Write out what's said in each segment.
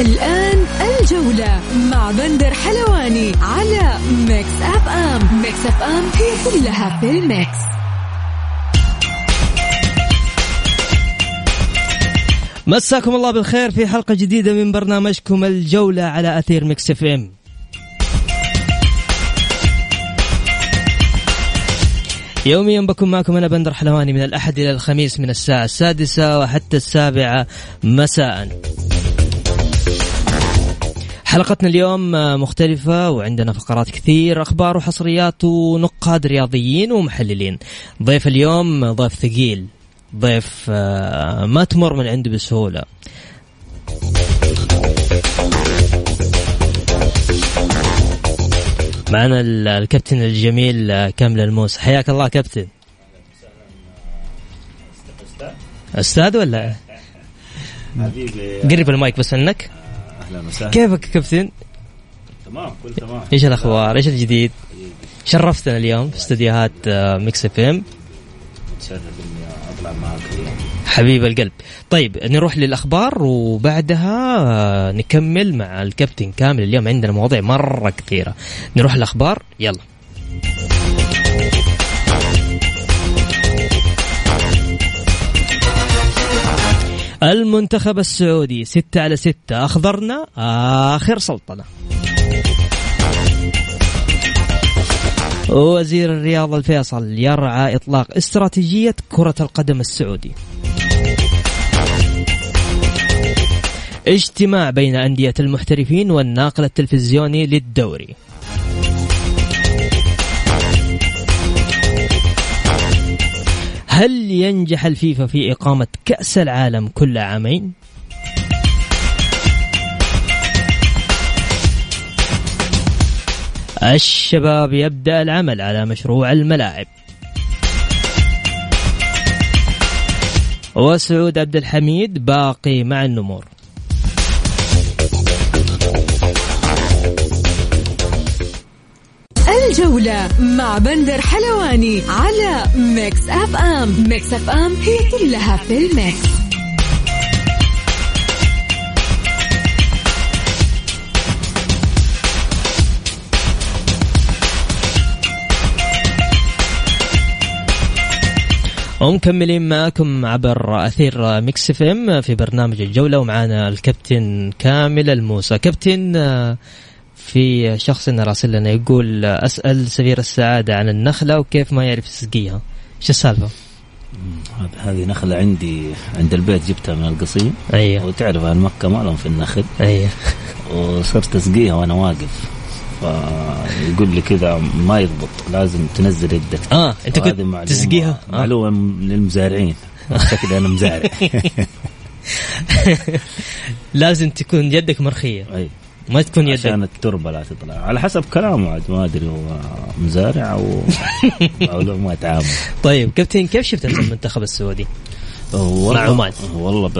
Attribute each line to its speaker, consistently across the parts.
Speaker 1: الآن الجولة مع بندر حلواني على Mix FM Mix FM هي كلها في ال mix.
Speaker 2: مساكم الله بالخير في حلقة جديدة من برنامجكم الجولة على أثير Mix FM يوميا بكون معكم أنا بندر حلواني من الأحد إلى الخميس من الساعة السادسة وحتى السابعة مساءً. حلقتنا اليوم مختلفة وعندنا فقرات كثير أخبار وحصريات ونقاد رياضيين ومحللين. ضيف اليوم ضيف ثقيل ضيف آه، ما تمر من عنده بسهولة. معنا الكابتن الجميل آه، كامل الموس. حياك الله كابتن. أستاذ ولا؟ حبيبي. قرب المايك بس منك أهلا وسهلا. كيفك كابتن؟
Speaker 3: تمام كل تمام.
Speaker 2: إيش الأخبار؟ إيش الجديد؟ شرفتنا اليوم في استديوهات آه، Mix FM.
Speaker 3: متشرف اني أطلع معك اليوم.
Speaker 2: حبيب القلب. طيب نروح للأخبار وبعدها نكمل مع الكابتن كامل اليوم. عندنا مواضيع مرة كثيرة. نروح الاخبار يلا. المنتخب السعودي ستة على ستة. أخضرنا آخر سلطنة. وزير الرياضة الفيصل يرعى إطلاق استراتيجية كرة القدم السعودي. اجتماع بين أندية المحترفين والناقل التلفزيوني للدوري. هل ينجح الفيفا في إقامة كأس العالم كل عامين؟ الشباب يبدأ العمل على مشروع الملاعب وسعود عبد الحميد باقي مع النمور
Speaker 1: الجولة مع بندر حلواني على Mix FM. Mix FM هي كلها في ال mix.
Speaker 2: ومكملين معكم عبر أثير Mix FM في برنامج الجولة ومعانا الكابتن كامل الموسى. كابتن في شخص راسل لنا يقول أسأل سفير السعادة عن النخلة وكيف ما يعرف يسقيها إيش السالفة؟
Speaker 3: هذه نخلة عندي عند البيت جبتها من القصيم.
Speaker 2: أيوه.
Speaker 3: وتعرف أهل مكة ما لهم في النخل.
Speaker 2: أيوه.
Speaker 3: وصرت أسقيها وأنا واقف. فيقول لي كذا ما يضبط لازم تنزل يدك.
Speaker 2: آه أنت كنت تسقيها؟
Speaker 3: آه. معلومة للمزارعين شكلي أنا مزارع.
Speaker 2: لازم تكون يدك مرخية.
Speaker 3: أي.
Speaker 2: ما تكون يدك.
Speaker 3: عشان التربة لا تطلع. على حسب كلامه عاد ما أدري هو مزارع أو أو ما تعامل.
Speaker 2: طيب كابتن كيف شفت المنتخب السعودي؟
Speaker 3: والله
Speaker 2: مع عمان.
Speaker 3: والله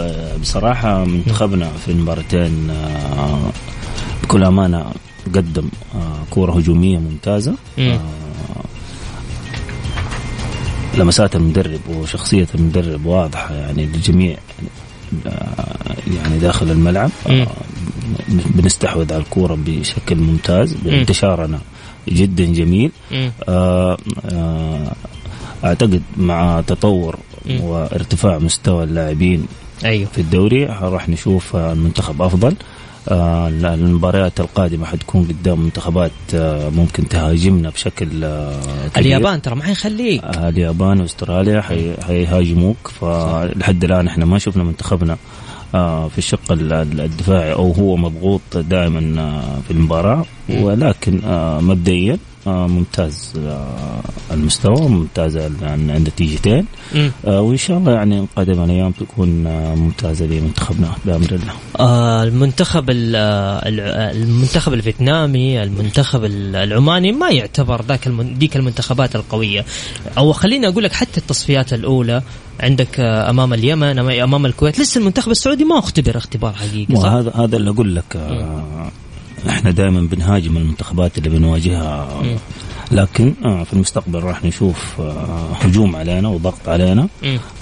Speaker 3: بصراحة منتخبنا في المباراتين آه، بكل أمانة قدم آه، كورة هجومية ممتازة. آه، لمسات المدرب وشخصية المدرب واضحة يعني للجميع. يعني داخل الملعب بنستحوذ على الكورة بشكل ممتاز بانتشارنا جدا جميل. آه آه أعتقد مع تطور وارتفاع مستوى اللاعبين
Speaker 2: أيوه.
Speaker 3: في الدوري راح نشوف المنتخب أفضل. آه المباريات القادمة حتكون قدام منتخبات آه ممكن تهاجمنا بشكل آه
Speaker 2: اليابان ترى ما حيخليك.
Speaker 3: آه اليابان واستراليا حيهاجموك. فلحد الآن إحنا ما شفنا منتخبنا آه في الشق الدفاعي أو هو مضغوط دائما آه في المباراة. ولكن آه مبدئيا آه ممتاز آه المستوى ممتاز النتيجتين آه وإن شاء الله يعني قادم الأيام تكون آه ممتازة لمنتخبنا بأمر الله.
Speaker 2: آه المنتخب المنتخب الفيتنامي المنتخب العماني ما يعتبر ذاك ديك المنتخبات القوية. أو خليني أقول لك حتى التصفيات الأولى عندك آه، أمام اليمن أمام الكويت. لسه المنتخب السعودي ما اختبر اختبار حقيقي
Speaker 3: صح؟ هذا هذا اللي أقول لك آه إحنا دائما بنهاجم المنتخبات اللي بنواجهها. لكن آه في المستقبل راح نشوف آه هجوم علينا وضغط علينا.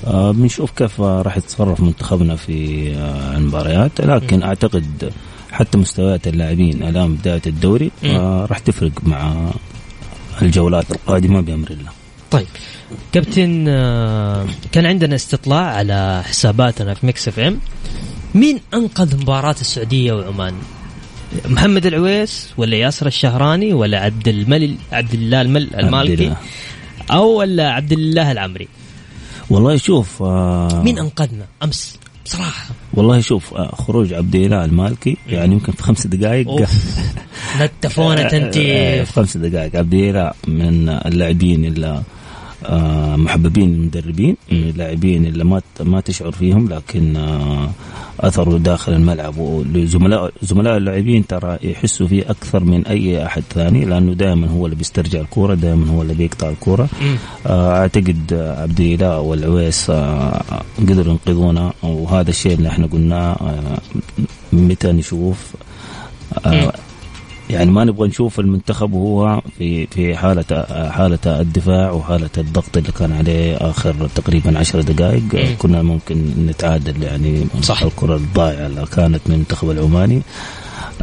Speaker 3: آه بنشوف كيف راح يتصرف منتخبنا في المباريات. لكن أعتقد حتى مستويات اللاعبين الآن بداية الدوري راح تفرق مع الجولات القادمة بأمر الله.
Speaker 2: طيب. كابتن كان عندنا استطلاع على حساباتنا في Mix FM. مين أنقذ مباراة السعودية وعمان؟ محمد العويس ولا ياسر الشهراني ولا عبد الملك عبد الله المل المالكي أو ولا عبد الله العمري.
Speaker 3: والله شوف آه
Speaker 2: مين أنقذنا؟ أمس. بصراحه
Speaker 3: والله شوف آه خروج عبد الاله المالكي يعني يمكن في خمس دقائق
Speaker 2: نتفونه أنت.
Speaker 3: في خمس دقائق عبد الاله من اللاعبين اللي آه، محببين المدربين اللاعبين اللي ما ما تشعر فيهم لكن آه، اثروا داخل الملعب. وزملاء زملاء اللاعبين ترى يحسوا فيه أكثر من أي أحد ثاني لأنه دائما هو اللي بيسترجع الكورة دائما هو اللي بيقطع الكورة. آه، أعتقد عبد الاله والعويس قدروا ينقذونا. وهذا الشيء اللي إحنا قلناه متى نشوف يعني ما نبغى نشوف المنتخب وهو في في حالة حالة الدفاع وحالة الضغط اللي كان عليه آخر تقريبا عشر دقائق. كنا ممكن نتعادل يعني صح الكرة الضائعة اللي كانت من المنتخب العماني.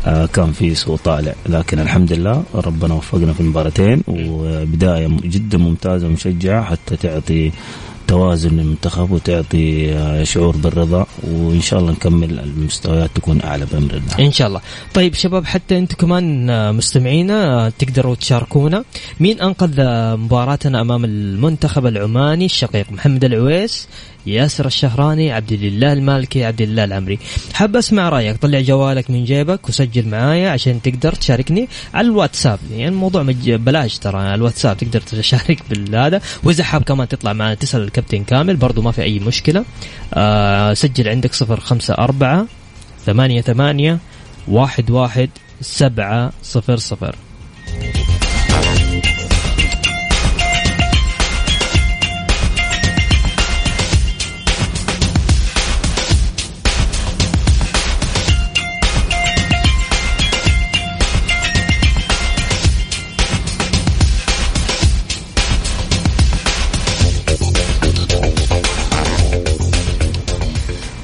Speaker 3: آه، كان في سوء طالع. لكن الحمد لله ربنا وفقنا في المباراتين. وبداية جدا ممتازة ومشجعة حتى تعطي توازن للمنتخب وتعطي آه، شعور بالرضا وإن شاء الله نكمل المستويات تكون أعلى بامر الله.
Speaker 2: إن شاء الله. طيب شباب حتى أنتم كمان آه، مستمعينا آه، تقدروا تشاركونا مين أنقذ مباراتنا أمام المنتخب العماني الشقيق محمد العويس ياسر الشهراني عبد الله المالكي عبد الله العمري حاب أسمع رأيك. طلع جوالك من جيبك وسجل معايا عشان تقدر تشاركني على الواتساب. يعني الموضوع مج... بلاش ترى. الواتساب تقدر تشارك بالهذا. وإذا حاب كمان تطلع معنا تسأل الكابتن كامل. برضو ما في أي مشكلة. آه سجل عندك صفر خمسة أربعة ثمانية ثمانية واحد واحد سبعة صفر صفر.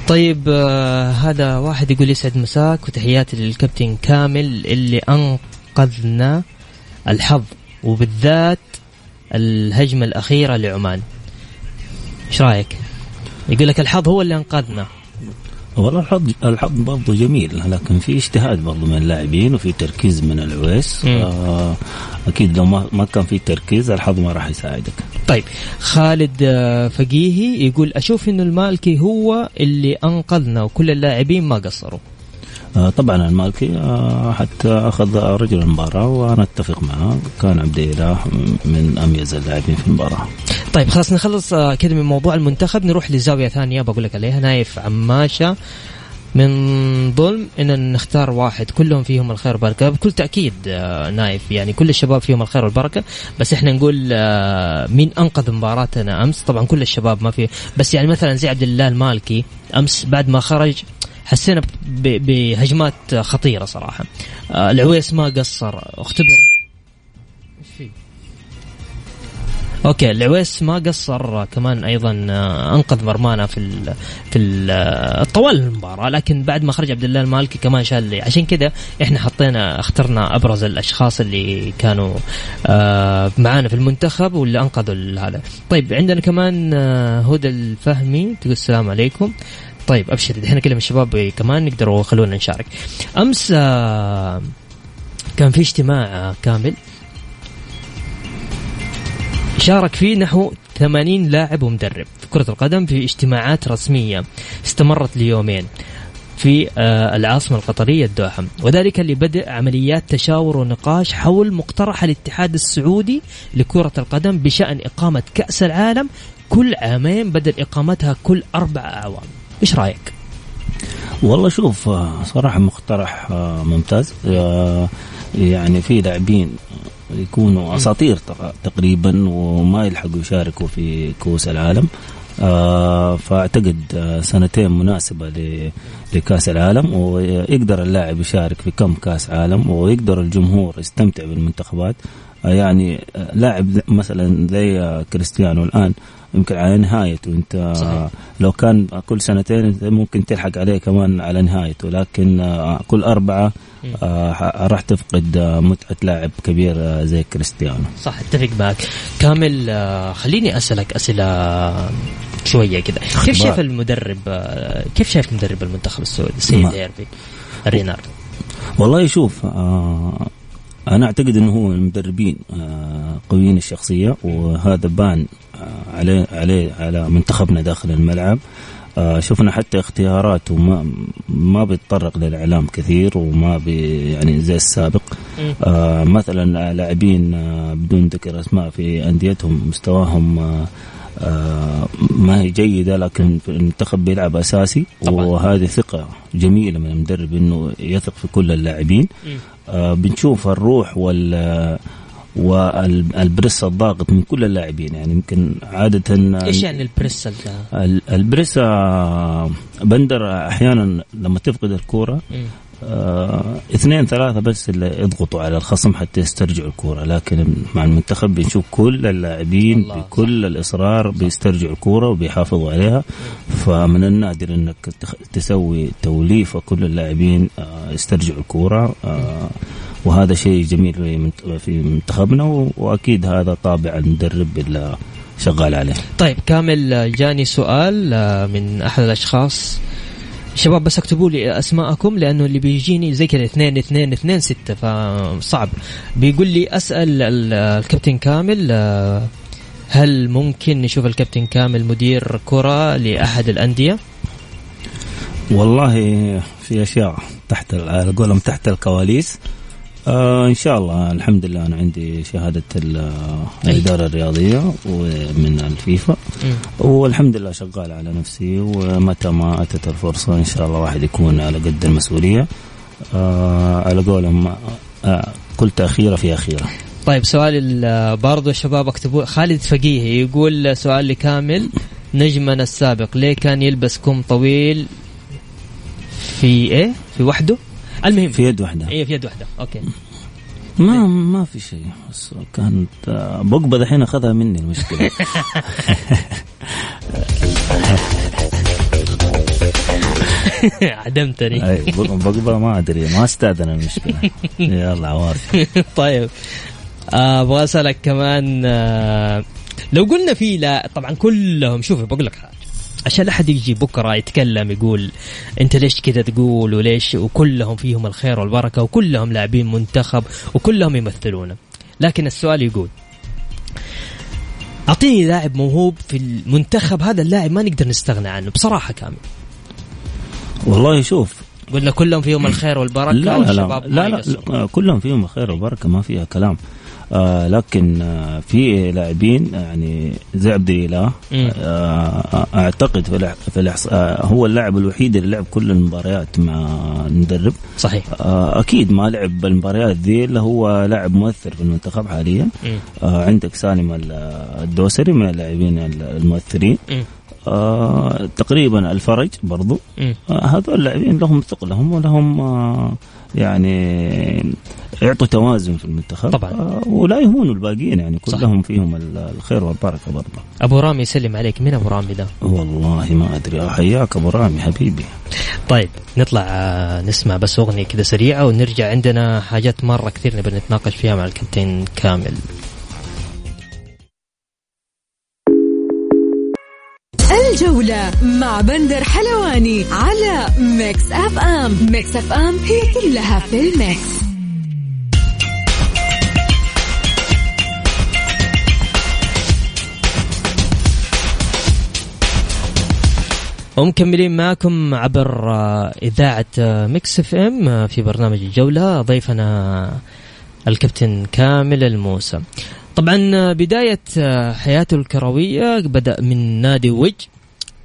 Speaker 2: طيب آه هذا واحد يقول يسعد مساك وتحياتي للكابتن كامل اللي أنقذنا الحظ وبالذات الهجمة الأخيرة لعمان. إيش رأيك؟ يقول لك الحظ هو اللي أنقذنا.
Speaker 3: والله الحظ الحظ برضه جميل لكن في اجتهاد برضه من اللاعبين وفي تركيز من العويس آه أكيد لو ما ما كان في تركيز الحظ ما راح يساعدك.
Speaker 2: طيب خالد آه، فقيهي يقول أشوف إنه المالكي هو اللي أنقذنا وكل اللاعبين ما قصروا.
Speaker 3: آه طبعا المالكي آه حتى أخذ رجل المباراة وأنا أتفق معه. كان عبد الإله من أميز اللاعبين في المباراة.
Speaker 2: طيب خلاص نخلص كذا من موضوع المنتخب. نروح لزاوية ثانية بقول لك عليها. نايف عماشة من ظلم إن نختار واحد كلهم فيهم الخير والبركة. بكل تأكيد آه، نايف يعني كل الشباب فيهم الخير والبركة. بس إحنا نقول آه، مين أنقذ مباراتنا أمس؟ طبعا كل الشباب ما في. بس يعني مثلا زي عبد الله المالكي أمس بعد ما خرج حسينا بهجمات خطيرة صراحة. آه، العويس ما قصر اختبر. okay العويس ما قصر كمان أيضا آه، أنقذ مرمانا في ال في ال آه، طوال المباراة لكن بعد ما خرج عبد الله المالكي كمان شال عشان كذا إحنا حطينا اخترنا أبرز الأشخاص اللي كانوا آه، معانا في المنتخب واللي أنقذوا هذا. طيب عندنا كمان هدى الفهمي تقول السلام عليكم. طيب أبشر دحين كلمة الشباب كمان يقدروا خلونا نشارك. أمس كان في اجتماع كامل. شارك فيه نحو 80 لاعب ومدرب في كرة القدم في اجتماعات رسمية استمرت ليومين في آه، العاصمة القطرية الدوحة. وذلك لبدء عمليات تشاور ونقاش حول مقترح الاتحاد السعودي لكرة القدم بشأن إقامة كأس العالم كل عامين بدل إقامتها كل أربع أعوام. إيش رأيك؟
Speaker 3: والله شوف صراحة مقترح ممتاز. يعني في لاعبين يكونوا أساطير تقريبا وما يلحقوا يشاركوا في كؤوس العالم. آه فأعتقد آه سنتين مناسبة لكأس العالم ويقدر اللاعب يشارك في كم كأس عالم ويقدر الجمهور يستمتع بالمنتخبات. يعني لاعب مثلا زي آه، كريستيانو الآن يمكن على نهايته. انت صحيح. لو كان كل سنتين انت ممكن تلحق عليه كمان على نهايته لكن آه، كل أربعة آه راح تفقد متعة لاعب كبير زي كريستيانو.
Speaker 2: صح أتفق معك. كامل خليني أسألك أسئلة شوية كذا كيف شايف المدرب كيف شايف مدرب المنتخب السعودي؟ السيد هيرفي ريناردو
Speaker 3: والله شوف آه أنا أعتقد إنه هو المدربين آه قويين الشخصية وهذا بان عليه عليه على منتخبنا داخل الملعب. آه شفنا حتى اختياراته ما ما بيتطرق للإعلام كثير وما بي يعني زي السابق. آه مثلا لاعبين آه بدون ذكر أسماء في أنديتهم مستواهم آه آه ما هي جيدة لكن المنتخب بيلعب أساسي. طبعا. وهذه ثقة جميلة من المدرب أنه يثق في كل اللاعبين. آه بنشوف الروح وال وال press الضاغط من كل اللاعبين. يعني يمكن عادة
Speaker 2: إيش يعني ال
Speaker 3: press ال press آه، بندر أحيانا لما تفقد الكورة آه اثنين ثلاثة بس اللي يضغطوا على الخصم حتى يسترجعوا الكورة. لكن مع المنتخب بنشوف كل اللاعبين بكل الإصرار بيسترجعوا الكورة وبيحافظوا عليها. فمن النادر أنك تسوي توليفة كل اللاعبين آه يسترجعوا الكورة. آه وهذا شيء جميل في منتخبنا وأكيد هذا طابع المدرب اللي شغال عليه.
Speaker 2: طيب كامل جاني سؤال آه، من أحد الأشخاص. شباب بس اكتبوا لي أسماءكم لأنه اللي بيجيني زي كذا اثنين اثنين اثنين ستة فصعب بيقول لي أسأل الكابتن كامل آه، هل ممكن نشوف الكابتن كامل مدير كرة لأحد الأندية؟
Speaker 3: والله في أشياء تحت قولهم تحت الكواليس آه إن شاء الله. الحمد لله أنا عندي شهادة الإدارة الرياضية ومن الفيفا. والحمد لله شغال على نفسي ومتى ما أتت الفرصة إن شاء الله واحد يكون على قد المسؤولية. آه على قولهم آه كل تأخيرة في أخيرة.
Speaker 2: طيب سؤال برضو الشباب اكتبوا خالد فقيه يقول سؤال لكامل. نجمنا السابق ليه كان يلبس كم طويل في إيه؟ في وحده؟ المهم.
Speaker 3: في يد واحدة
Speaker 2: اي في يد واحدة أوكي.
Speaker 3: ما ما في شيء. بس كانت بقبه الحين أخذها مني المشكلة.
Speaker 2: عدمتني.
Speaker 3: أي بقبه ما أدري ما استأذن المشكلة. يلا عوارف
Speaker 2: طيب. آه، أبغى أسألك كمان آه، لو قلنا في لا طبعا كلهم شوف بقول لك عشان لا أحد يجي بكرة يتكلم يقول أنت ليش كذا تقول وليش وكلهم فيهم الخير والبركة وكلهم لاعبين منتخب وكلهم يمثلونا لكن السؤال يقول أعطيني لاعب موهوب في المنتخب هذا اللاعب ما نقدر نستغنى عنه بصراحة كامل.
Speaker 3: والله شوف.
Speaker 2: قلنا كلهم فيهم الخير والبركة
Speaker 3: لا لا لا, لا, لا, لا كلهم فيهم الخير والبركة ما فيها كلام. آه لكن آه في لاعبين يعني زي عبد الاله آه أعتقد في, في الإحصاء آه هو اللاعب الوحيد اللي لعب كل المباريات مع المدرب.
Speaker 2: صحيح.
Speaker 3: آه أكيد ما لعب المباريات ذي اللي هو لاعب مؤثر في المنتخب حاليا. آه عندك سالم الدوسري من اللاعبين المؤثرين. آه تقريبا الفرج برضو. آه هذول اللاعبين لهم ثقلهم ولهم آه يعني يعطوا توازن في المنتخب.
Speaker 2: طبعا. آه
Speaker 3: ولا يهونوا الباقيين يعني كلهم صح. فيهم الخير والبركة برضه.
Speaker 2: أبو رامي يسلم عليك. مين أبو رامي ده؟
Speaker 3: والله ما أدري. حياك أبو رامي حبيبي.
Speaker 2: طيب نطلع آه، نسمع بس أغنية كذا سريعة ونرجع. عندنا حاجات مرة كثير نبي نتناقش فيها مع الكابتن كامل.
Speaker 1: الجولة مع بندر حلواني على Mix FM. Mix FM هي كلها في ال mix.
Speaker 2: ومكملين معكم عبر آه، إذاعة آه، Mix FM آه، في برنامج الجولة ضيفنا الكابتن كامل الموسى. طبعا بداية حياته الكروية بدأ من نادي وج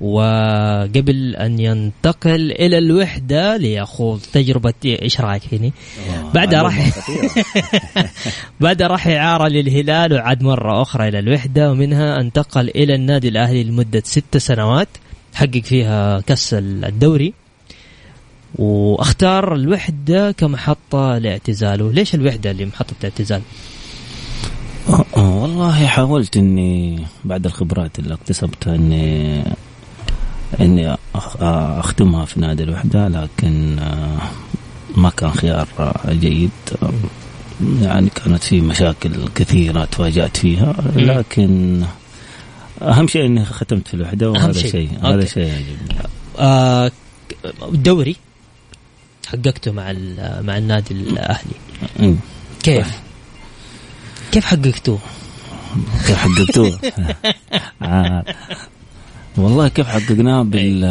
Speaker 2: وقبل أن ينتقل إلى الوحدة ليخوض تجربة إيش رأيك فيني بعدها راح بعدها راح إعارة للهلال وعاد مرة أخرى إلى الوحدة ومنها انتقل إلى النادي الأهلي لمدة ست سنوات. حقق فيها كأس الدوري. وأختار الوحدة كمحطة لاعتزاله. ليش الوحدة اللي محطة اعتزال
Speaker 3: والله حاولت إني بعد الخبرات اللي اكتسبتها إني إني أختمها في نادي الوحدة لكن آه، ما كان خيار جيد. يعني كانت في مشاكل كثيرة تواجهت فيها لكن أهم شيء إني ختمت في الوحدة وهذا شيء, شيء. هذا شيء يعجبني
Speaker 2: آه الدوري حققته مع مع النادي الأهلي كيف؟ كيف حققتوه؟
Speaker 3: كيف حققتوه؟ والله كيف حققناه بال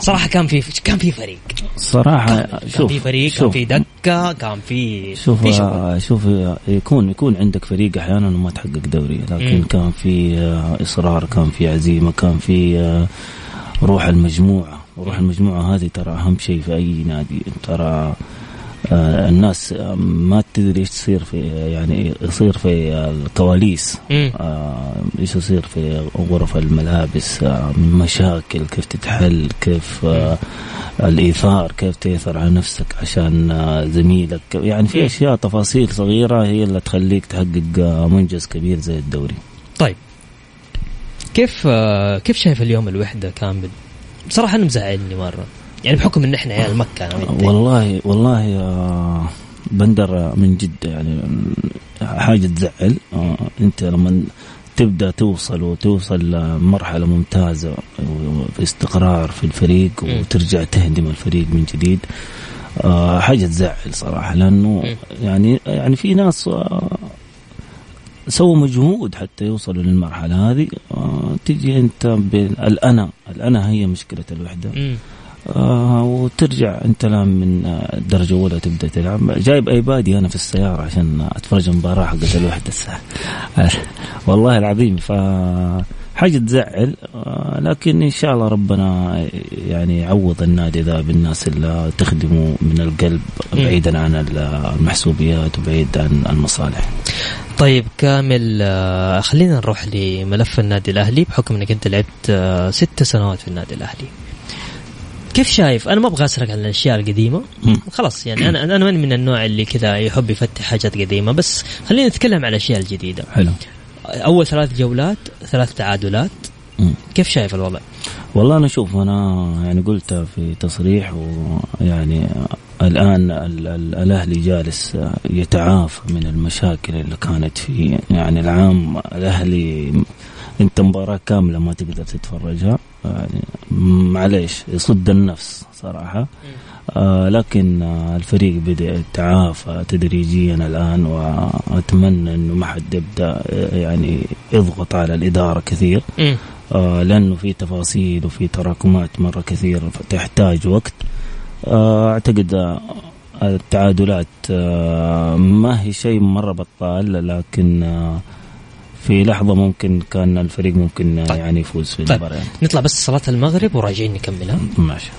Speaker 2: صراحة كان في كان في فريق.
Speaker 3: صراحة
Speaker 2: كان, شوف كان في فريق شوف. كان في دكة كان في
Speaker 3: شوف في شوف يكون يكون عندك فريق أحيانا وما تحقق دوري لكن م. كان في آه، إصرار كان في عزيمة كان في آه، روح المجموعة. وروح المجموعة هذه ترى أهم شيء في أي نادي. ترى الناس ما تدري إيش تصير في يعني يصير في الكواليس. آه، إيش يصير في غرف الملابس؟ آه، مشاكل كيف تتحل؟ كيف الإيثار؟ كيف تأثر على نفسك عشان زميلك؟ يعني في أشياء تفاصيل صغيرة هي اللي تخليك تحقق منجز كبير زي الدوري.
Speaker 2: طيب. كيف كيف شايف اليوم الوحدة كامل؟ بصراحة أنا مزعلني مرة. يعني بحكم إن إحنا عيال مكة
Speaker 3: والله والله يا بندر من جد يعني حاجة تزعل. آه، أنت لما تبدأ توصل وتوصل لمرحلة ممتازة في استقرار في الفريق وترجع تهدم الفريق من جديد آه، حاجة تزعل صراحة. لأنه يعني يعني في ناس آه، سووا مجهود حتى يوصلوا للمرحلة هذه. تجي أنت بالانا الانا هي مشكلة الوحدة. آه وترجع انت الآن من الدرجه الاولى تبدأ تلعب جايب ايبادي أنا في السيارة عشان أتفرج المباراة حقت الوحدة الساعة والله العظيم ف حاجة تزعل آه لكن إن شاء الله ربنا يعني يعوض النادي ذا بالناس اللي تخدمه من القلب بعيدا عن المحسوبيات وبعيد عن المصالح.
Speaker 2: طيب كامل آه، خلينا نروح لملف النادي الأهلي بحكم إنك أنت لعبت آه، ست سنوات في النادي الأهلي. كيف شايف؟ أنا ما أبغى أسرق عن الأشياء القديمة. خلاص يعني أنا أنا ماني من النوع اللي كذا يحب يفتح حاجات قديمة بس خلينا نتكلم عن الأشياء الجديدة.
Speaker 3: حلو.
Speaker 2: أول ثلاث جولات ثلاث تعادلات. كيف شايف الوضع؟
Speaker 3: والله أنا أشوف أنا يعني قلتها في تصريح ويعني الآن الأهلي جالس يتعافى من المشاكل اللي كانت فيه يعني العام. الأهلي أنت مباراة كاملة ما تقدر تتفرجها. يعني معليش يصد النفس صراحة. آه لكن آه الفريق بدأ يتعافى تدريجيا الآن وأتمنى إنه ما حد يبدأ آه، يعني يضغط على الإدارة كثير. آه لأنه في تفاصيل وفي تراكمات مرة كثيره فتحتاج وقت. آه أعتقد آه التعادلات آه ما هي شيء مرة بطال لكن آه في لحظة ممكن كان الفريق ممكن طيب. يعني يفوز في طيب. المباراة
Speaker 2: نطلع بس صلاة المغرب وراجعين نكملها
Speaker 3: ماشي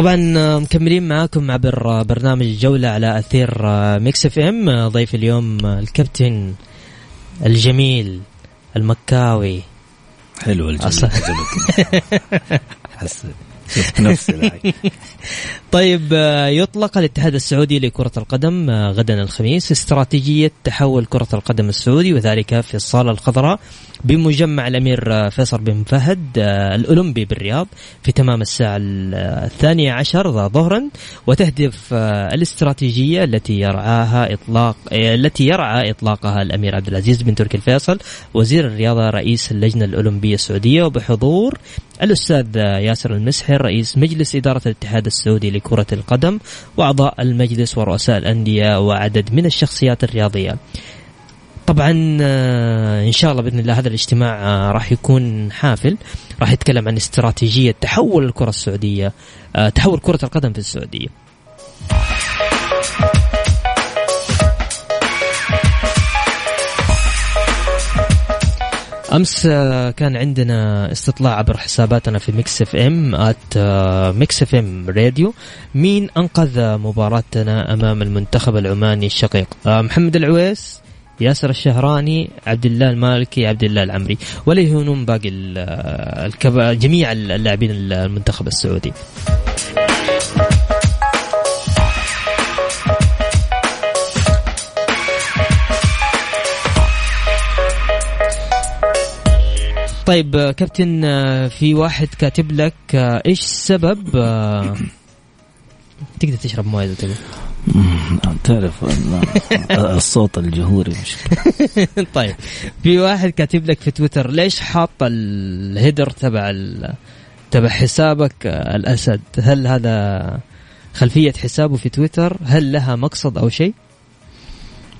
Speaker 2: طبعا آه، مكملين معاكم عبر برنامج الجولة على أثير آه، Mix FM. آه، ضيف اليوم الكابتن الجميل المكاوي.
Speaker 3: حلو الجميل حس نفسي
Speaker 2: طيب يطلق الاتحاد السعودي لكرة القدم غدا الخميس استراتيجية تحول كرة القدم السعودي وذلك في الصالة الخضراء بمجمع الأمير فيصل بن فهد الأولمبي بالرياض في تمام الساعة الثانية عشر ظهرا وتهدف الاستراتيجية التي يرعاها إطلاق التي يرعى إطلاقها الأمير عبد العزيز بن تركي الفيصل وزير الرياضة رئيس اللجنة الأولمبية السعودية. وبحضور الأستاذ ياسر المسحر رئيس مجلس إدارة الاتحاد السعودي لكرة القدم وأعضاء المجلس ورؤساء الأندية وعدد من الشخصيات الرياضية. طبعا آه، إن شاء الله بإذن الله هذا الاجتماع آه، راح يكون حافل. راح يتكلم عن استراتيجية تحول الكرة السعودية آه، تحول كرة القدم في السعودية. أمس كان عندنا استطلاع عبر حساباتنا في Mix FM at Mix FM Radio. مين أنقذ مباراتنا أمام المنتخب العماني الشقيق؟ محمد العويس. ياسر الشهراني عبد الله المالكي عبد الله العمري. ولا يهونون باقي الكب... جميع اللاعبين المنتخب السعودي. طيب كابتن في واحد كاتب لك إيش سبب تقدر تشرب موية اذا تبغى
Speaker 3: تعرف الصوت الجهوري مشكلة
Speaker 2: طيب. في واحد كاتب لك في تويتر ليش حاط الهيدر تبع تبع حسابك الأسد؟ هل هذا خلفية حسابه في تويتر؟ هل لها مقصد أو شيء؟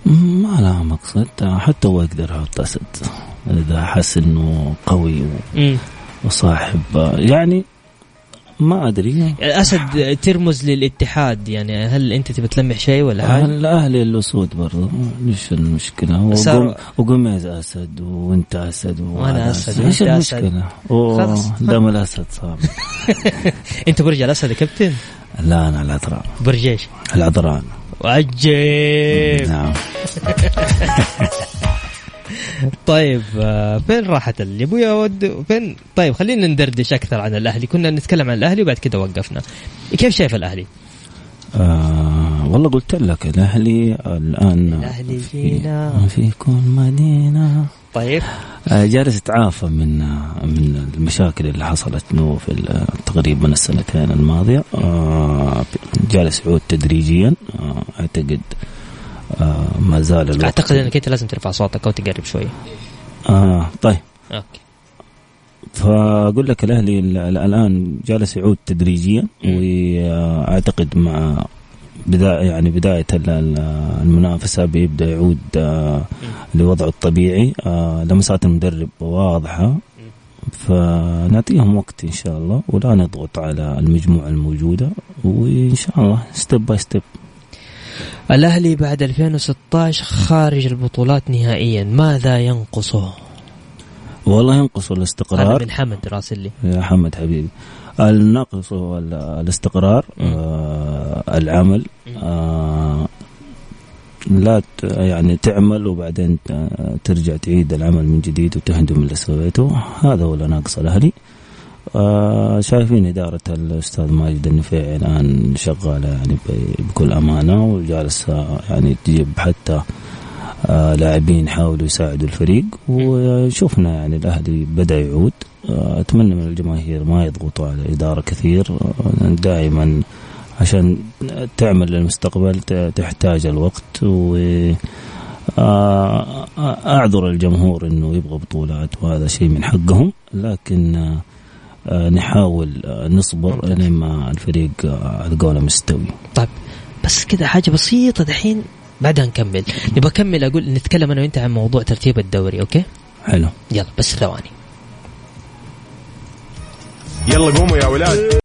Speaker 3: ما لها مقصد حتى هو يقدر يحط أسد إذا حس إنه قوي وصاحب يعني ما أدري
Speaker 2: الأسد ترمز للاتحاد يعني هل أنت تبي تلمح شيء ولا حاجة؟
Speaker 3: الاهلي الأسود برضه إيش المشكلة؟ وقم وقميز أسد وأنت أسد
Speaker 2: وأنا أسد
Speaker 3: إيش المشكلة؟ خلاص دام الأسد صار
Speaker 2: أنت برج الأسد يا كابتن؟
Speaker 3: لا أنا العذراء
Speaker 2: برج إيش؟
Speaker 3: العذراء
Speaker 2: عجيب نعم طيب آه، فين راحت اللي ابويا ود فين؟ طيب خلينا ندردش أكثر عن الأهلي. كنا نتكلم عن الأهلي وبعد كده وقفنا. كيف شايف الأهلي؟
Speaker 3: آه والله قلت لك الأهلي الآن
Speaker 2: الأهلي فينا
Speaker 3: في كل مدينة.
Speaker 2: طيب.
Speaker 3: آه جالس يتعافى من من المشاكل اللي حصلت له في تقريبا السنتين الماضية. آه جالس يعود تدريجيا. آه أعتقد آه ما زال الوقت.
Speaker 2: أعتقد إنك أنت لازم ترفع صوتك أو تقرب شوي.
Speaker 3: آه طيب.
Speaker 2: أوكي.
Speaker 3: فأقول لك الأهلي الآن جالس يعود تدريجيا وأعتقد مع بداية يعني بداية المنافسة بيبدأ يعود آه لوضعه الطبيعي. آه لمسات المدرب واضحة. فنعطيهم وقت إن شاء الله ولا نضغط على المجموعة الموجودة. وإن شاء الله step by step
Speaker 2: الأهلي بعد 2016 خارج البطولات نهائيا. ماذا ينقصه؟
Speaker 3: والله ينقص الاستقرار.
Speaker 2: هذا من حمد راسلي
Speaker 3: يا حمد حبيبي. النقص هو الاستقرار آه العمل آه لا يعني تعمل وبعدين ترجع تعيد العمل من جديد وتهدم اللي سويته. هذا هو اللي ناقص الأهلي. آه شايفين إدارة الأستاذ ماجد النفيعي الآن شغالة يعني بكل أمانة وجالسة يعني تجيب حتى آه لاعبين يحاولوا يساعدوا الفريق. وشفنا يعني الأهلي بدأ يعود. آه أتمنى من الجماهير ما يضغطوا على الإدارة كثير. آه دائما عشان تعمل للمستقبل تحتاج الوقت. و أعذر الجمهور أنه يبغى بطولات وهذا شيء من حقهم. لكن نحاول نصبر لين ما الفريق على قولة مستوي.
Speaker 2: طيب بس كذا حاجة بسيطة دحين بعدها نكمل. نبغى أكمل أقول نتكلم أنا وأنت عن موضوع ترتيب الدوري okay؟
Speaker 3: حلو.
Speaker 2: يلا بس ثواني.
Speaker 4: يلا قوموا يا ولاد.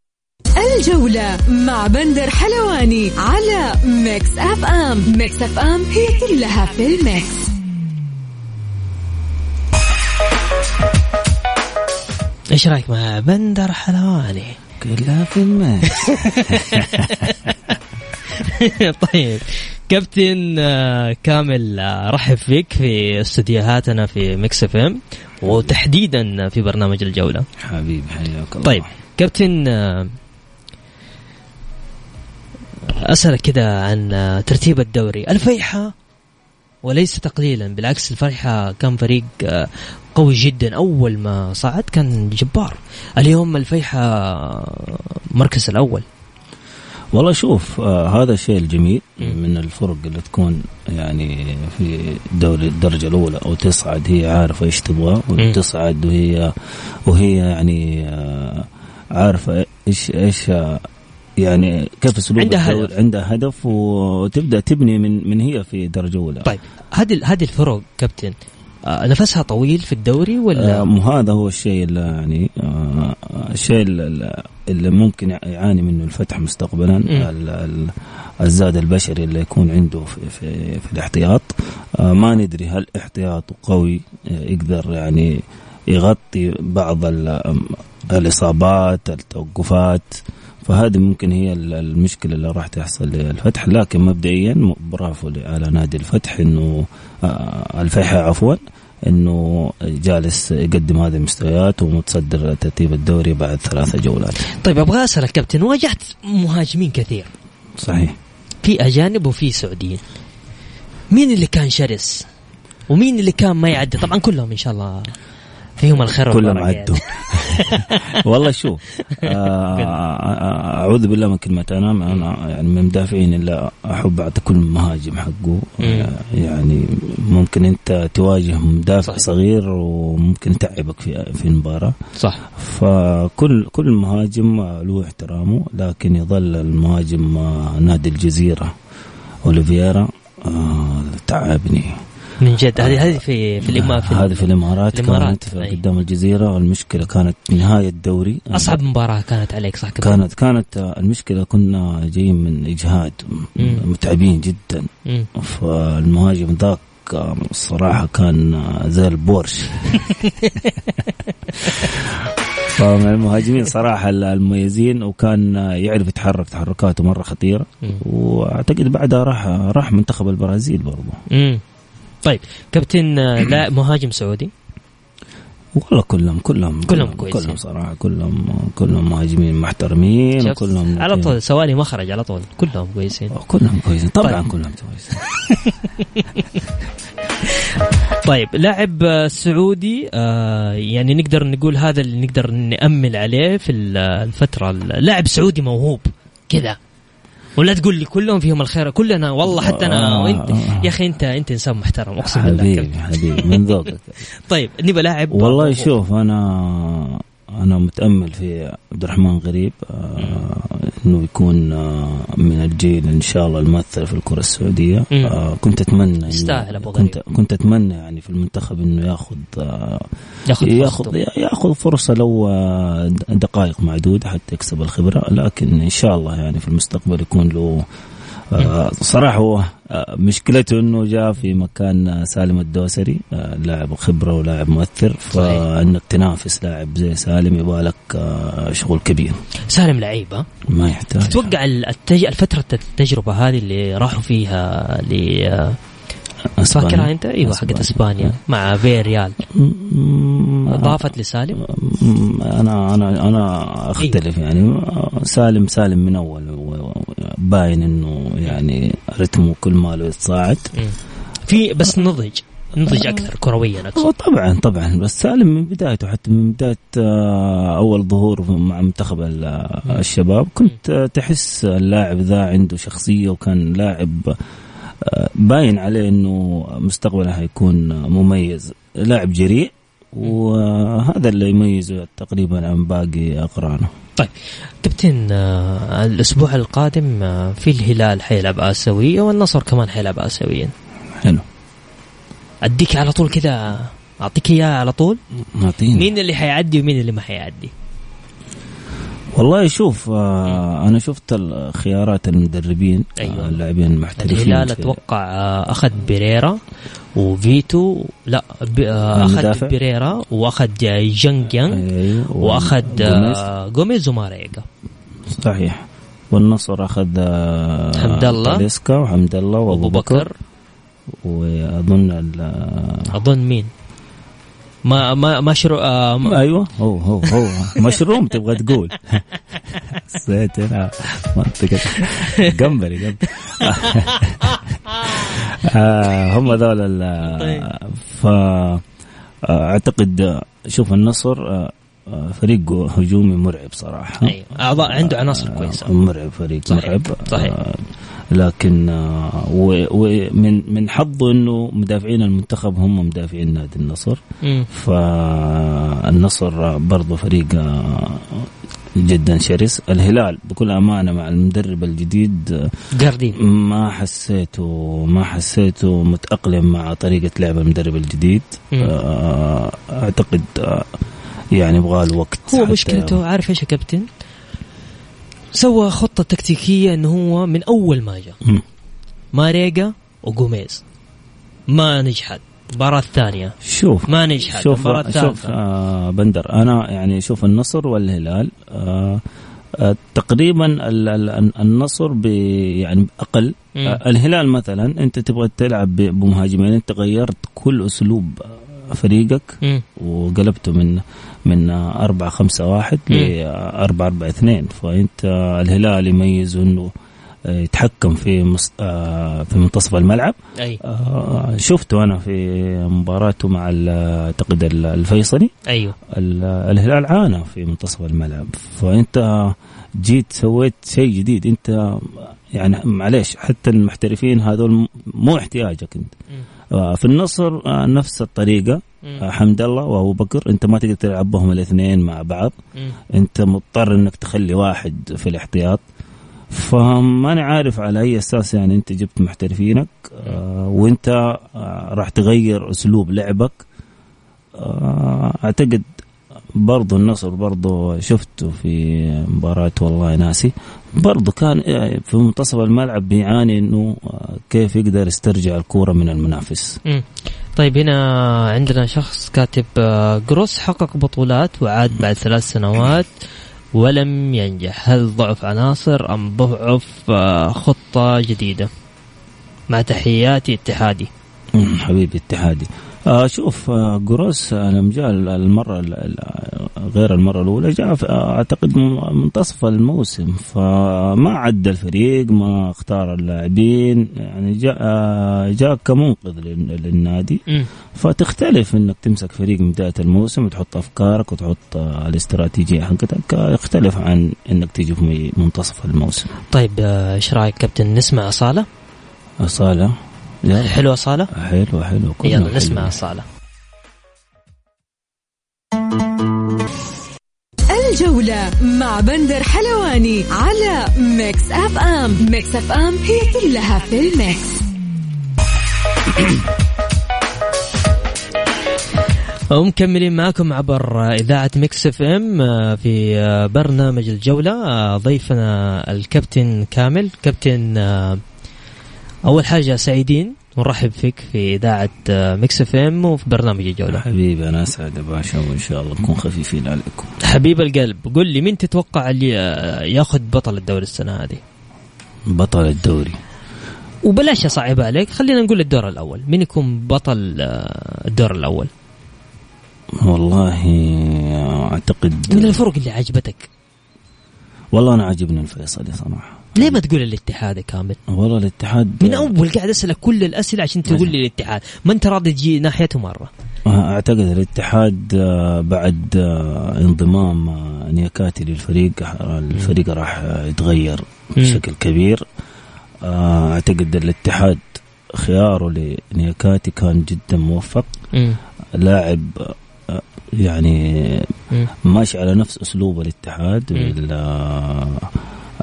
Speaker 1: الجولة مع بندر حلواني على Mix FM. Mix FM هي كلها في ال
Speaker 2: mix. إيش رأيك مع بندر حلواني؟
Speaker 3: كلها في ال mix
Speaker 2: طيب كابتن كامل رحب فيك في استديوهاتنا في Mix FM وتحديدا في برنامج الجولة.
Speaker 3: حبيبي حياك الله.
Speaker 2: طيب كابتن أسألك كذا عن ترتيب الدوري. الفيحة وليس تقليلا بالعكس الفيحة كان فريق آه، قوي جدا. أول ما صعد كان جبار. اليوم الفيحة مركز الأول.
Speaker 3: والله شوف آه هذا الشيء الجميل من الفرق اللي تكون يعني في دوري الدرجة الأولى أو تصعد هي عارفة إيش تبغى وتصعد وهي وهي يعني آه عارفة إيش إيش آه، يعني كيف اسلوب
Speaker 2: عندها هدف.
Speaker 3: عندها هدف وتبدأ تبني من من هي في درجة أولى.
Speaker 2: طيب هذه هذه الفرق كابتن آه، نفسها طويل في الدوري ولا؟
Speaker 3: آه هذا هو الشيء اللي يعني آه الشيء اللي ممكن يعاني منه الفتح مستقبلا الزاد البشري اللي يكون عنده في في, في الاحتياط. آه ما ندري هل احتياطه قوي آه، يقدر يعني يغطي بعض الإصابات التوقفات. فهذه ممكن هي المشكلة اللي راح تحصل للفتح لكن مبدئيا برافو على نادي الفتح إنه آه، الفيحة عفوا إنه جالس يقدم هذه المستويات ومتصدر ترتيب الدوري بعد ثلاثة جولات.
Speaker 2: طيب أبغى أسألك كابتن واجهت مهاجمين كثير.
Speaker 3: صحيح.
Speaker 2: في أجانب وفي سعوديين. مين اللي كان شرس؟ ومين اللي كان ما يعدي؟ طبعا كلهم إن شاء الله فيهم الخير
Speaker 3: كلهم عدوا. والله شوف آه، أعوذ بالله من كلمة أنا أنا يعني من المدافعين اللي أحب أعطي كل مهاجم حقه. آه، يعني ممكن أنت تواجه مدافع صح. صغير وممكن يتعبك في في المباراه
Speaker 2: صح.
Speaker 3: فكل كل مهاجم له احترامه لكن يظل المهاجم آه، نادي الجزيرة اوليفيرا تعبني.
Speaker 2: من جد. هذه هذه في في الامارات
Speaker 3: هذه في الإمارات كانت قدام الجزيرة. المشكلة كانت نهاية الدوري.
Speaker 2: أصعب مباراة كانت عليك صح
Speaker 3: كده. كانت كانت المشكلة كنا جايين من إجهاد. متعبين جدا. فالمهاجم ذاك الصراحة كان زي البورش فمن المهاجمين صراحة المميزين وكان يعرف يتحرك تحركاته مرة خطيرة. وأعتقد بعدها راح راح منتخب البرازيل برضه
Speaker 2: طيب كابتن آه، لا مهاجم سعودي؟
Speaker 3: والله كلهم كلهم
Speaker 2: كلهم كويسين.
Speaker 3: كلهم صراحة كلهم كلهم مهاجمين محترمين كلهم
Speaker 2: على طول سوالي مخرج على طول. كلهم كويسين.
Speaker 3: كلهم كويسين. طبعا طيب. كلهم كويسين.
Speaker 2: طيب لاعب آه، سعودي آه يعني نقدر نقول هذا اللي نقدر نأمل عليه في الفترة لاعب سعودي موهوب كذا. ولا تقول لي كلهم فيهم الخير كلنا والله حتى أنا آه وإنت. يا أخي أنت أنت إنسان محترم أقسم بالله.
Speaker 3: حبيبي حبيبي من ذوقك.
Speaker 2: طيب نبى لاعب.
Speaker 3: والله شوف أنا أنا متأمل في عبد الرحمن غريب آه إنه يكون آه من الجيل إن شاء الله الممثل في الكرة السعودية. آه كنت أتمنى
Speaker 2: يستاهل
Speaker 3: أبو كنت كنت أتمنى يعني في المنتخب إنه ياخذ ياخذ ياخذ ياخذ فرصة لو دقائق معدودة حتى يكسب الخبرة. لكن إن شاء الله يعني في المستقبل يكون له صراحة هو مشكلته إنه جاء في مكان سالم الدوسري آه لاعب خبرة ولاعب مؤثر فإنك تنافس لاعب زي سالم يبغى لك آه شغل كبير.
Speaker 2: سالم لعيب
Speaker 3: ما يحتاج.
Speaker 2: تتوقع التج... الفترة التجربة هذه اللي راحوا فيها ل فاكرها انت؟ إيوه حقت أسبانيا. مع في ريال اضافت لسالم؟
Speaker 3: أنا أنا أنا أختلف إيه؟ يعني. سالم سالم من أول باين إنه يعني رتمه كل ماله يتصاعد.
Speaker 2: في بس نضج نضج أكثر كرويا
Speaker 3: أقصد. طبعا طبعا. بس سالم من بدايته حتى من بداية أول ظهور مع منتخب الشباب كنت تحس اللاعب ذا عنده شخصية وكان لاعب باين عليه إنه مستقبله حيكون مميز. لاعب جريء وهذا اللي يميزه تقريبا عن باقي أقرانه.
Speaker 2: طيب كابتن آه الأسبوع القادم آه في الهلال حيلعب اسيويه والنصر كمان حيلعب اسيويا
Speaker 3: حلو.
Speaker 2: أديك على طول كذا أعطيك اياها على طول؟
Speaker 3: أعطيني.
Speaker 2: مين اللي حيعدي ومين اللي ما حيعدي؟
Speaker 3: والله شوف آه أنا شفت خيارات المدربين
Speaker 2: أيوة.
Speaker 3: آه اللاعبين المحترفين
Speaker 2: الهلال أتوقع آه أخذ بيريرا وفيتو لا آه أخذ بيريرا وأخذ جانج يانج أيوة. وأخذ آه جوميز وماريجا
Speaker 3: صحيح والنصر أخذ آه
Speaker 2: حمد الله
Speaker 3: تاليسكا وحمد الله وأبو بكر وأظن
Speaker 2: أظن مين؟ ما ما مشروع آه
Speaker 3: ما أيوه هو هو هو مشروم تبغى تقول نسيت أنا منطقه قنبري آه هم ذول. ف آه، أعتقد شوف النصر آه، آه، فريق هجومي مرعب صراحة
Speaker 2: أيوه أعضاء عنده عناصر
Speaker 3: كويسة مرعب فريق
Speaker 2: صحيح.
Speaker 3: مرعب
Speaker 2: صحيح.
Speaker 3: لكن آه، ومن من حظه إنه مدافعين المنتخب هم مدافعين نادي النصر. فالنصر برضه فريق آه، جدا شرس. الهلال بكل أمانة مع المدرب الجديد آه،
Speaker 2: جاردين.
Speaker 3: ما حسيته ما حسيته متأقلم مع طريقة لعب المدرب الجديد. آه، يعني يبغى له وقت
Speaker 2: هو مشكلته عارف إيش يا كابتن؟ سوى خطة تكتيكية إنه هو من أول ما جاء. ماريجا وجوميز ما نجحت. المباراة الثانية
Speaker 3: شوف
Speaker 2: ما نجحت.
Speaker 3: شوف
Speaker 2: المباراة
Speaker 3: شوف
Speaker 2: الثالثة
Speaker 3: آه بندر أنا يعني شوف النصر والهلال آه آه تقريبا ال- ال- النصر ب يعني
Speaker 2: أقل.
Speaker 3: آه الهلال مثلا أنت تبغى تلعب بمهاجمين انت غيرت كل أسلوب فريقك
Speaker 2: مم.
Speaker 3: وقلبته من من أربعة خمسة واحد
Speaker 2: مم.
Speaker 3: لأربعة أربعة اثنين. فأنت الهلال يميز آه، يتحكم في مص... آه، في منتصف الملعب.
Speaker 2: أي.
Speaker 3: آه، شفته أنا في مباراته مع ال- الفيصلي.
Speaker 2: أيوه.
Speaker 3: ال- الهلال عانى في منتصف الملعب. فأنت جيت سويت شيء جديد. أنت يعني معليش حتى المحترفين هذول مو احتياجك أنت. آه، في النصر آه، نفس الطريقة. آه، حمد الله وأبو بكر أنت ما تقدر تلعب بهم الاثنين مع بعض. أنت مضطر إنك تخلي واحد في الاحتياط. فماني عارف على أي أساس يعني أنت جبت محترفينك. آه وأنت آه راح تغير أسلوب لعبك. آه أعتقد برضو النصر برضو شفته في مباراة والله ناسي. برضو كان آه، في منتصف الملعب بيعاني إنه آه، كيف يقدر يسترجع الكورة من المنافس.
Speaker 2: مم. طيب هنا عندنا شخص كاتب آه، جروس حقق بطولات وعاد بعد ثلاث سنوات ولم ينجح. هل ضعف عناصر أم ضعف آه، خطة جديدة؟ مع تحياتي اتحادي.
Speaker 3: حبيبي اتحادي. آه شوف آه جروس آه لما جاء المرة ال- ال- غير المرة الأولى جاء آه من- منتصف الموسم فما عدى الفريق ما اختار اللاعبين يعني جاء آه جاء كمنقذ لل- للنادي. فتختلف إنك تمسك فريق من بداية الموسم وتحط أفكارك وتحط آه، الاستراتيجية حقتك. آه، يختلف عن إنك تيجي في منتصف الموسم.
Speaker 2: طيب آه، إيش رأيك كابتن؟ نسمع أصالة؟
Speaker 3: صالة يلا
Speaker 2: حلوة صالة؟
Speaker 3: حلو حلو كلنا
Speaker 2: يلا. نسمع أصالة
Speaker 1: الجولة مع بندر حلواني على Mix FM. Mix FM هي كلها في ال mix.
Speaker 2: ومكملين معكم عبر إذاعة Mix FM آه، في آه، برنامج الجولة آه، ضيفنا الكابتن كامل. كابتن أول حاجة سعيدين ونرحب فيك في إذاعة آه، Mix FM وفي برنامج الجولة.
Speaker 3: حبيبي أنا اسعد يا باشا وإن شاء الله نكون خفيفين عليكم.
Speaker 2: حبيب القلب قل لي مين تتوقع اللي آه، ياخذ بطل الدوري السنة هذه؟
Speaker 3: بطل الدوري.
Speaker 2: وبلاش أصعب عليك خلينا نقول الدور الأول. مين يكون بطل آه، الدور الأول؟
Speaker 3: والله اعتقد
Speaker 2: من الفرق اللي عجبتك؟
Speaker 3: والله أنا عاجبني الفيصلي صراحة.
Speaker 2: ليه ما تقول الاتحاد يا كامل؟
Speaker 3: والله الاتحاد
Speaker 2: من أول قاعد اسالك كل الأسئلة عشان تقول لي الاتحاد. ما أنت راضي تجي ناحيته مرة.
Speaker 3: أعتقد الاتحاد آه، بعد آه، انضمام آه، نياكاتي للفريق الفريق راح يتغير بشكل كبير. أعتقد الاتحاد خياره لنياكاتي كان جدا موفق. لاعب يعني. ماشي على نفس أسلوب الاتحاد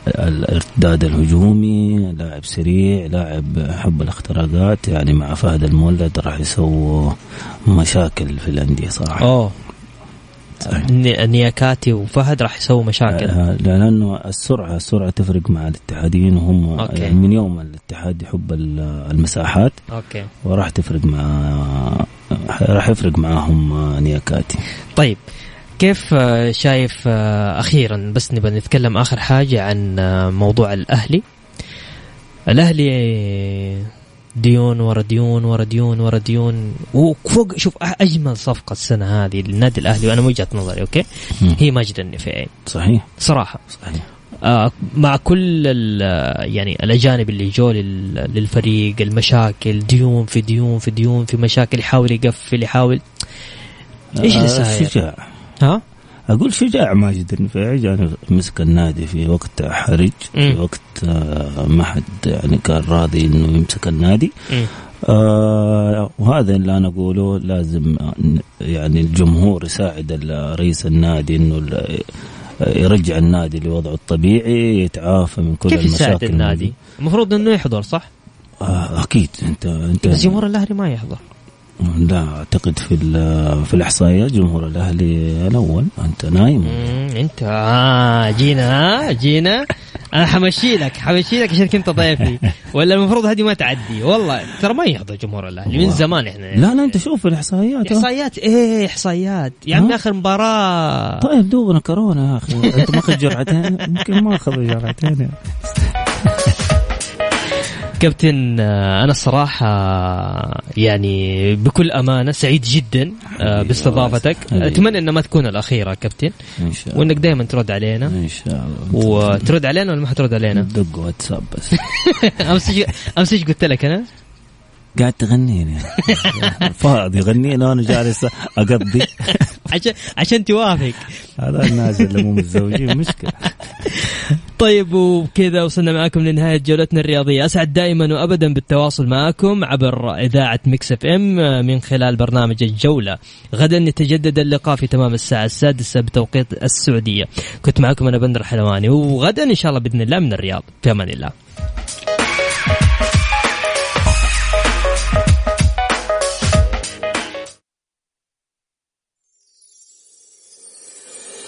Speaker 3: الارتداد الهجومي لاعب سريع لاعب يحب الاختراقات يعني مع فهد المولد راح يسووا مشاكل في
Speaker 2: الأندية
Speaker 3: صراحة.
Speaker 2: ني- نياكاتي وفهد راح يسووا مشاكل.
Speaker 3: آه، لأنه السرعة السرعة تفرق مع الاتحاديين وهم
Speaker 2: okay.
Speaker 3: يعني من يوم الاتحاد يحب ال- المساحات
Speaker 2: okay.
Speaker 3: وراح تفرق مع راح يفرق معاهم آه، نياكاتي.
Speaker 2: طيب كيف آه، شايف آه، أخيرا؟ بس نبغى نتكلم آخر حاجة عن آه، موضوع الأهلي. الأهلي ديون ورا ديون ورا ديون ورا ديون وفوق شوف أجمل صفقة السنة هذه للنادي الأهلي وأنا من وجهة نظري
Speaker 3: okay.
Speaker 2: هي ماجد النفيعي.
Speaker 3: صحيح.
Speaker 2: صراحة.
Speaker 3: صحيح.
Speaker 2: آه مع كل يعني الأجانب اللي جو للفريق المشاكل ديون في ديون في ديون في مشاكل يحاول يقفل يحاول. إيش اللي صاير؟ ها؟
Speaker 3: أقول شجاع ماجد النفيعي يعني مسك النادي في وقت حرج في. وقت آه، ما حد يعني كان راضي إنه يمسك النادي. آه وهذا اللي أنا أقوله لازم يعني الجمهور يساعد رئيس النادي إنه يرجع النادي لوضعه الطبيعي يتعافى من كل
Speaker 2: كيف يساعد
Speaker 3: المشاكل
Speaker 2: النادي؟ المفروض إنه يحضر صح؟
Speaker 3: آه أكيد انت انت
Speaker 2: بس جمهور الأهلي ما يحضر
Speaker 3: لا أعتقد في في الاحصائيات جمهور الأهلي الأول. أنت نايم.
Speaker 2: أنت آه جينا جينا. أنا حمشي لك حمشي لك عشان كنت ضيفي. ولا المفروض هذه ما تعدي؟ والله ترى ما يحضر جمهور الأهلي. من. زمان إحنا.
Speaker 3: لا لا أنت شوف الإحصائيات.
Speaker 2: إحصائيات إيه إحصائيات. يا عمي
Speaker 3: ها؟
Speaker 2: آخر مباراة.
Speaker 3: طيب دوبنا كورونا يا أخي. أنت ماخذ جرعتين؟ يمكن ما اخذ جرعتين.
Speaker 2: كابتن آه، أنا الصراحه يعني بكل أمانة سعيد جدا آه، باستضافتك. أتمنى انها ما تكون الأخيرة كابتن
Speaker 3: إن شاء الله.
Speaker 2: وانك دائما ترد علينا.
Speaker 3: إن شاء الله.
Speaker 2: وترد علينا ولا ما حترد علينا؟
Speaker 3: دق واتساب بس.
Speaker 2: امس امس إيش قلت لك أنا؟
Speaker 3: قاعد تغنيني. فاضي يغنيني وأنا جالس أقضي.
Speaker 2: عشان عشان توافق.
Speaker 3: هذا الناس اللي مو متزوجين مشكلة.
Speaker 2: طيب وبكذا وصلنا معكم لنهاية جولتنا الرياضية. أسعد دائما وأبدا بالتواصل معكم عبر إذاعة ميكس إف إم من خلال برنامج الجولة. غدا يتجدد اللقاء في تمام الساعة السادسة بتوقيت السعودية. كنت معكم أنا بندر حلواني وغدا إن شاء الله بإذن الله من الرياض. في أمان الله.